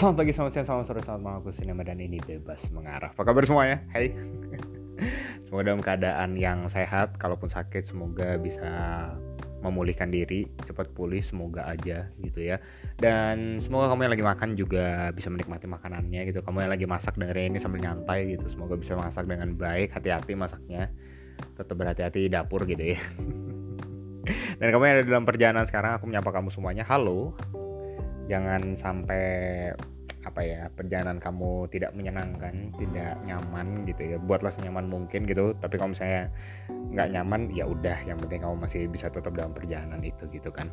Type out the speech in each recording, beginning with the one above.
Selamat pagi, selamat siang, selamat sore, selamat malam. Aku Sinema ini bebas mengarah. Apa kabar semuanya? Hai. Semoga dalam keadaan yang sehat Kalaupun sakit semoga bisa memulihkan diri Cepat pulih semoga aja gitu ya. Dan semoga kamu yang lagi makan juga bisa menikmati makanannya gitu. Kamu yang lagi masak dengerin ini sambil nyantai gitu. Semoga bisa masak dengan baik Hati-hati masaknya. Tetap berhati-hati di dapur gitu ya. Dan kamu yang ada dalam perjalanan sekarang Aku menyapa kamu semuanya Halo. Jangan sampai apa ya perjalanan kamu tidak menyenangkan tidak nyaman gitu ya buatlah senyaman mungkin gitu. Tapi kalau misalnya nggak nyaman ya udah yang penting kamu masih bisa tetap dalam perjalanan itu gitu kan.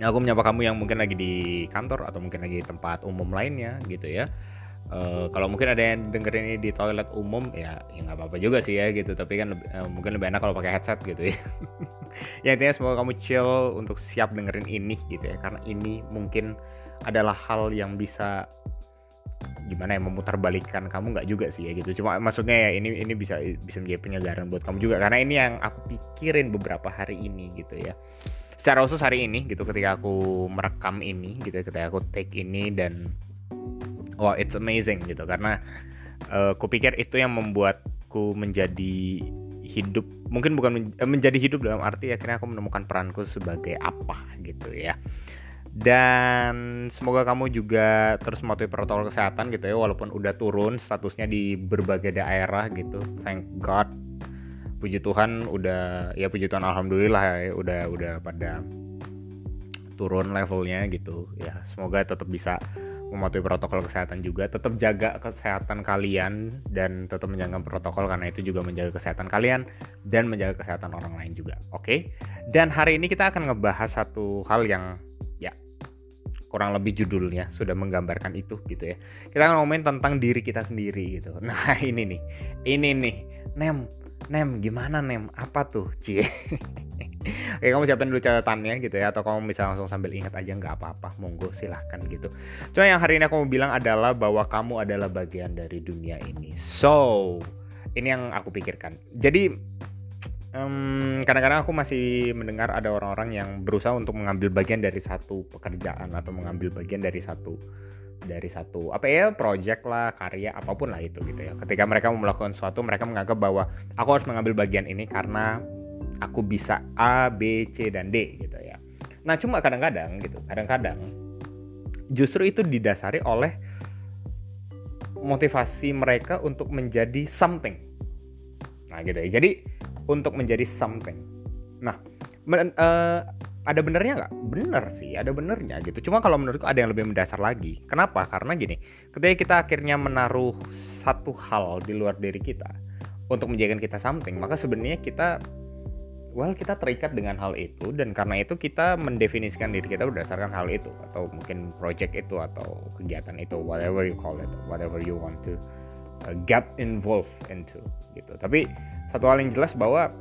Nah, aku menyapa kamu yang mungkin lagi di kantor atau mungkin lagi di tempat umum lainnya gitu ya. Uh, kalau mungkin ada yang dengerin ini di toilet umum ya ya nggak apa-apa juga sih ya gitu. Tapi kan uh, mungkin lebih enak kalau pakai headset gitu ya. Ya intinya semoga kamu chill untuk siap dengerin ini gitu ya. Karena ini mungkin adalah hal yang bisa gimana ya memutarbalikkan kamu nggak juga sih ya gitu. Cuma maksudnya ya ini ini bisa bisa menjadi penyegaran buat kamu juga. Karena ini yang aku pikirin beberapa hari ini gitu ya. Secara khusus hari ini gitu ketika aku merekam ini gitu ketika aku take ini dan wow, it's amazing gitu. Karena uh, aku pikir itu yang membuatku menjadi hidup mungkin bukan eh, menjadi hidup dalam arti akhirnya aku menemukan peranku sebagai apa gitu ya dan semoga kamu juga terus mematuhi protokol kesehatan gitu ya walaupun udah turun statusnya di berbagai daerah gitu. Thank god. Puji Tuhan udah ya puji Tuhan alhamdulillah ya udah udah pada turun levelnya gitu. Ya semoga tetap bisa mematuhi protokol kesehatan juga. Tetap jaga kesehatan kalian dan tetap menjaga protokol karena itu juga menjaga kesehatan kalian dan menjaga kesehatan orang lain juga. Oke? Okay? dan hari ini kita akan ngebahas satu hal yang ya kurang lebih judulnya sudah menggambarkan itu gitu ya. Kita akan ngomongin tentang diri kita sendiri gitu. Nah ini nih ini nih nem nem gimana nem? Apa tuh cie? Oke kamu siapin dulu catatannya gitu ya Atau kamu bisa langsung sambil ingat aja nggak apa-apa Monggo silahkan gitu. Cuma yang hari ini aku mau bilang adalah Bahwa kamu adalah bagian dari dunia ini. So Ini yang aku pikirkan. Jadi kadang-kadang um, aku masih mendengar ada orang-orang yang berusaha untuk mengambil bagian dari satu pekerjaan atau mengambil bagian dari satu dari satu apa ya project lah karya apa pun lah itu gitu ya ketika mereka mau melakukan sesuatu mereka menganggap bahwa aku harus mengambil bagian ini karena aku bisa A, B, C dan D gitu ya. Nah, cuma kadang-kadang gitu, kadang-kadang justru itu didasari oleh motivasi mereka untuk menjadi something. Nah, gitu ya. Jadi untuk menjadi something. Nah, men, uh, ada benernya nggak? Bener sih, ada benernya gitu. Cuma kalau menurutku ada yang lebih mendasar lagi. Kenapa? Karena gini, ketika kita akhirnya menaruh satu hal di luar diri kita untuk menjadikan kita something, maka sebenarnya kita well kita terikat dengan hal itu dan karena itu kita mendefinisikan diri kita berdasarkan hal itu atau mungkin project itu atau kegiatan itu whatever you call it whatever you want to get involved into gitu tapi satu hal yang jelas bahwa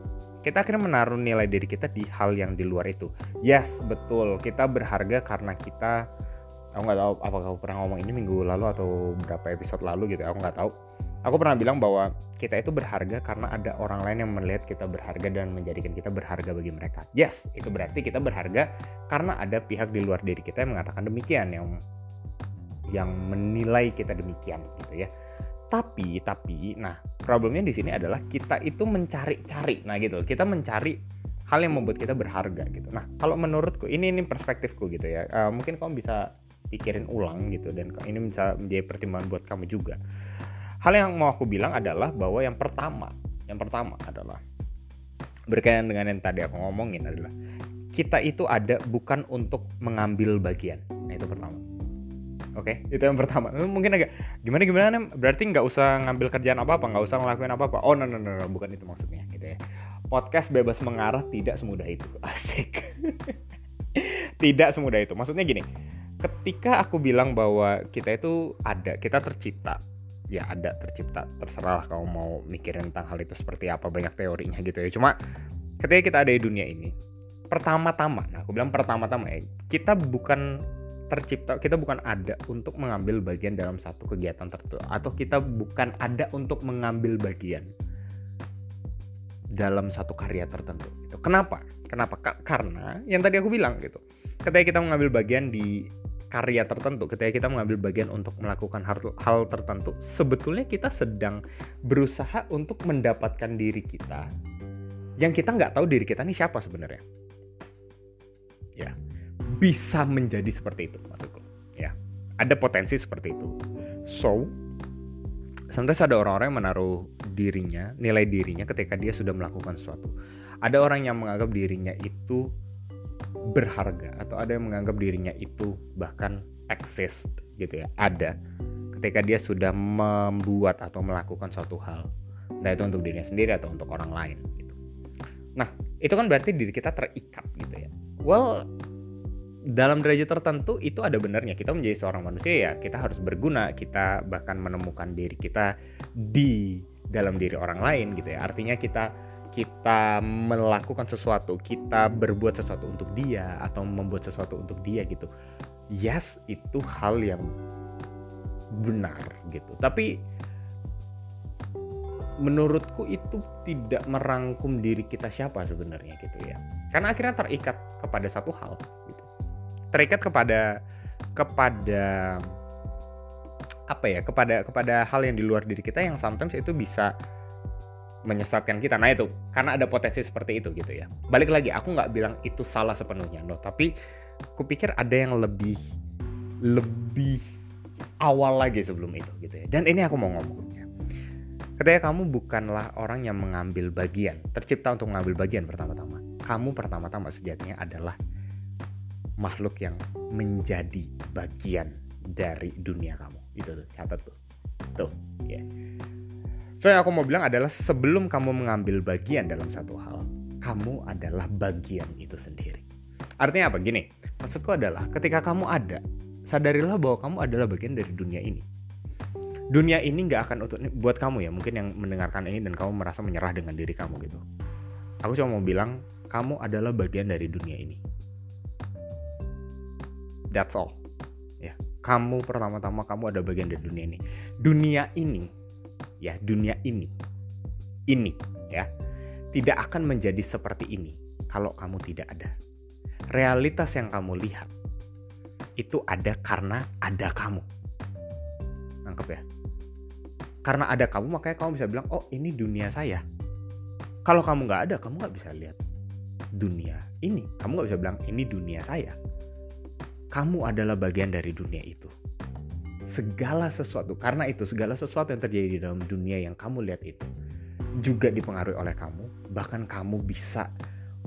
kita akhirnya menaruh nilai diri kita di hal yang di luar itu yes betul kita berharga karena kita aku nggak tahu apakah aku pernah ngomong ini minggu lalu atau berapa episode lalu gitu aku nggak tahu aku pernah bilang bahwa kita itu berharga karena ada orang lain yang melihat kita berharga dan menjadikan kita berharga bagi mereka. Yes, itu berarti kita berharga karena ada pihak di luar diri kita yang mengatakan demikian, yang yang menilai kita demikian gitu ya. Tapi, tapi, nah problemnya di sini adalah kita itu mencari-cari, nah gitu, kita mencari hal yang membuat kita berharga gitu. Nah kalau menurutku ini ini perspektifku gitu ya, uh, mungkin kamu bisa pikirin ulang gitu dan ini bisa menjadi pertimbangan buat kamu juga Hal yang mau aku bilang adalah bahwa yang pertama, yang pertama adalah berkaitan dengan yang tadi aku ngomongin adalah kita itu ada bukan untuk mengambil bagian. Nah itu pertama. Oke, okay? itu yang pertama. Mungkin agak gimana gimana berarti nggak usah ngambil kerjaan apa apa, nggak usah ngelakuin apa apa. Oh no no no, no. bukan itu maksudnya gitu ya. Podcast bebas mengarah tidak semudah itu. Asik. tidak semudah itu. Maksudnya gini, ketika aku bilang bahwa kita itu ada, kita tercipta ya ada tercipta terserah kamu mau mikirin tentang hal itu seperti apa banyak teorinya gitu ya cuma ketika kita ada di dunia ini pertama-tama nah aku bilang pertama-tama ya kita bukan tercipta kita bukan ada untuk mengambil bagian dalam satu kegiatan tertentu atau kita bukan ada untuk mengambil bagian dalam satu karya tertentu itu kenapa? Kenapa? Karena yang tadi aku bilang gitu. Ketika kita mengambil bagian di karya tertentu, ketika kita mengambil bagian untuk melakukan hal, hal tertentu, sebetulnya kita sedang berusaha untuk mendapatkan diri kita yang kita nggak tahu diri kita ini siapa sebenarnya. Ya, bisa menjadi seperti itu maksudku. Ya, ada potensi seperti itu. So, sometimes ada orang-orang yang menaruh dirinya, nilai dirinya ketika dia sudah melakukan sesuatu. Ada orang yang menganggap dirinya itu berharga atau ada yang menganggap dirinya itu bahkan exist gitu ya ada ketika dia sudah membuat atau melakukan suatu hal entah itu untuk dirinya sendiri atau untuk orang lain gitu nah itu kan berarti diri kita terikat gitu ya well dalam derajat tertentu itu ada benarnya kita menjadi seorang manusia ya kita harus berguna kita bahkan menemukan diri kita di dalam diri orang lain gitu ya artinya kita kita melakukan sesuatu, kita berbuat sesuatu untuk dia atau membuat sesuatu untuk dia gitu. Yes, itu hal yang benar gitu. Tapi menurutku itu tidak merangkum diri kita siapa sebenarnya gitu ya. Karena akhirnya terikat kepada satu hal. Terikat kepada kepada apa ya? Kepada kepada hal yang di luar diri kita yang sometimes itu bisa menyesatkan kita. Nah itu karena ada potensi seperti itu gitu ya. Balik lagi, aku nggak bilang itu salah sepenuhnya, no. Tapi kupikir ada yang lebih lebih awal lagi sebelum itu gitu ya. Dan ini aku mau ngomongnya. Ketika kamu bukanlah orang yang mengambil bagian, tercipta untuk mengambil bagian pertama-tama. Kamu pertama-tama sejatinya adalah makhluk yang menjadi bagian dari dunia kamu. Itu tuh, catat tuh. Tuh, ya. Yeah So yang aku mau bilang adalah sebelum kamu mengambil bagian dalam satu hal, kamu adalah bagian itu sendiri. Artinya apa? Gini, maksudku adalah ketika kamu ada, sadarilah bahwa kamu adalah bagian dari dunia ini. Dunia ini nggak akan untuk buat kamu ya, mungkin yang mendengarkan ini dan kamu merasa menyerah dengan diri kamu gitu. Aku cuma mau bilang, kamu adalah bagian dari dunia ini. That's all. Ya, kamu pertama-tama kamu ada bagian dari dunia ini. Dunia ini ya dunia ini ini ya tidak akan menjadi seperti ini kalau kamu tidak ada. Realitas yang kamu lihat itu ada karena ada kamu. Nangkep ya? Karena ada kamu makanya kamu bisa bilang, oh ini dunia saya. Kalau kamu nggak ada, kamu nggak bisa lihat dunia ini. Kamu nggak bisa bilang ini dunia saya. Kamu adalah bagian dari dunia itu. Segala sesuatu karena itu segala sesuatu yang terjadi di dalam dunia yang kamu lihat itu juga dipengaruhi oleh kamu bahkan kamu bisa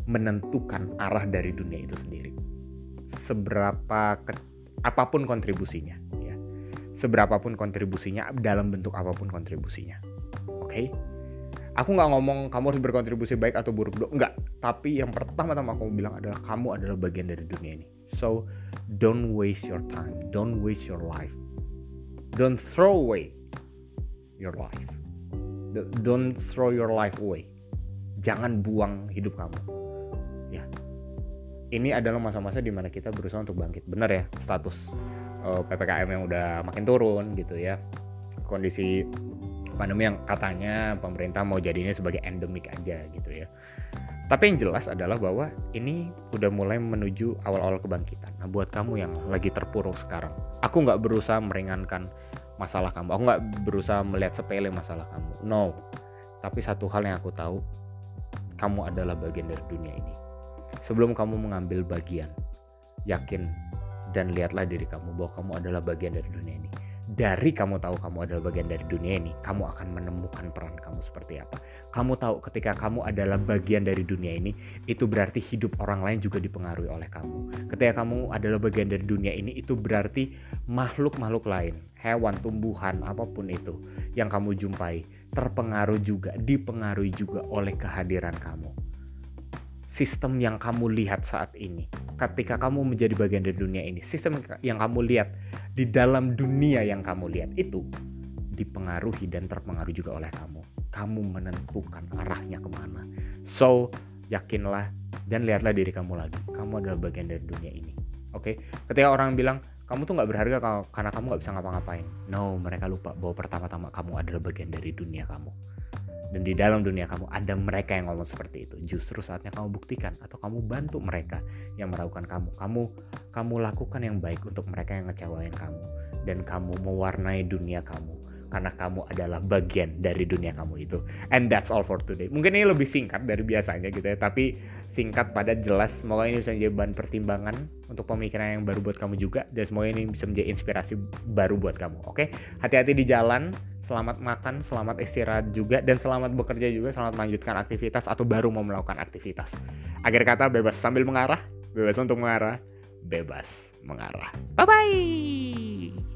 menentukan arah dari dunia itu sendiri. Seberapa ke, apa pun kontribusinya ya. Seberapapun kontribusinya dalam bentuk apa pun kontribusinya. Oke? Okay? aku nggak ngomong kamu harus berkontribusi baik atau buruk dong nggak. Tapi yang pertama-tama aku bilang adalah kamu adalah bagian dari dunia ini so don't waste your time. Don't waste your life. Don't throw away your life. Don't throw your life away. Jangan buang hidup kamu. Ya. Ini adalah masa-masa di mana kita berusaha untuk bangkit. Benar ya status uh, eh, ppkm yang udah makin turun gitu ya. Kondisi pandemi yang katanya pemerintah mau jadinya sebagai endemik aja gitu ya tapi yang jelas adalah bahwa ini udah mulai menuju awal-awal kebangkitan. Nah, buat kamu yang lagi terpuruk sekarang, aku nggak berusaha meringankan masalah kamu. Aku nggak berusaha melihat sepele masalah kamu. No. Tapi satu hal yang aku tahu, kamu adalah bagian dari dunia ini. Sebelum kamu mengambil bagian, yakin dan lihatlah diri kamu bahwa kamu adalah bagian dari dunia ini dari kamu tahu kamu adalah bagian dari dunia ini, kamu akan menemukan peran kamu seperti apa. Kamu tahu ketika kamu adalah bagian dari dunia ini, itu berarti hidup orang lain juga dipengaruhi oleh kamu. Ketika kamu adalah bagian dari dunia ini, itu berarti makhluk-makhluk lain, hewan, tumbuhan, apa pun itu yang kamu jumpai, terpengaruh juga, dipengaruhi juga oleh kehadiran kamu sistem yang kamu lihat saat ini. Ketika kamu menjadi bagian dari dunia ini, sistem yang kamu lihat di dalam dunia yang kamu lihat itu dipengaruhi dan terpengaruh juga oleh kamu. Kamu menentukan arahnya ke mana. So, yakinlah dan lihatlah diri kamu lagi. Kamu adalah bagian dari dunia ini. Oke, okay? ketika orang bilang kamu tuh nggak berharga karena kamu nggak bisa ngapa-ngapain. No, mereka lupa bahwa pertama-tama kamu adalah bagian dari dunia kamu dan di dalam dunia kamu ada mereka yang ngomong seperti itu. Justru saatnya kamu buktikan atau kamu bantu mereka yang meragukan kamu. Kamu kamu lakukan yang baik untuk mereka yang ngecewain kamu. Dan kamu mewarnai dunia kamu karena kamu adalah bagian dari dunia kamu itu. And that's all for today. Mungkin ini lebih singkat dari biasanya gitu ya, tapi singkat pada jelas. Semoga ini bisa menjadi bahan pertimbangan untuk pemikiran yang baru buat kamu juga dan semoga ini bisa menjadi inspirasi baru buat kamu. Oke, hati-hati di jalan. Selamat makan, selamat istirahat juga, dan selamat bekerja juga. Selamat melanjutkan aktivitas atau baru mau melakukan aktivitas. Akhir kata, bebas sambil mengarah, bebas untuk mengarah, bebas mengarah. Bye bye.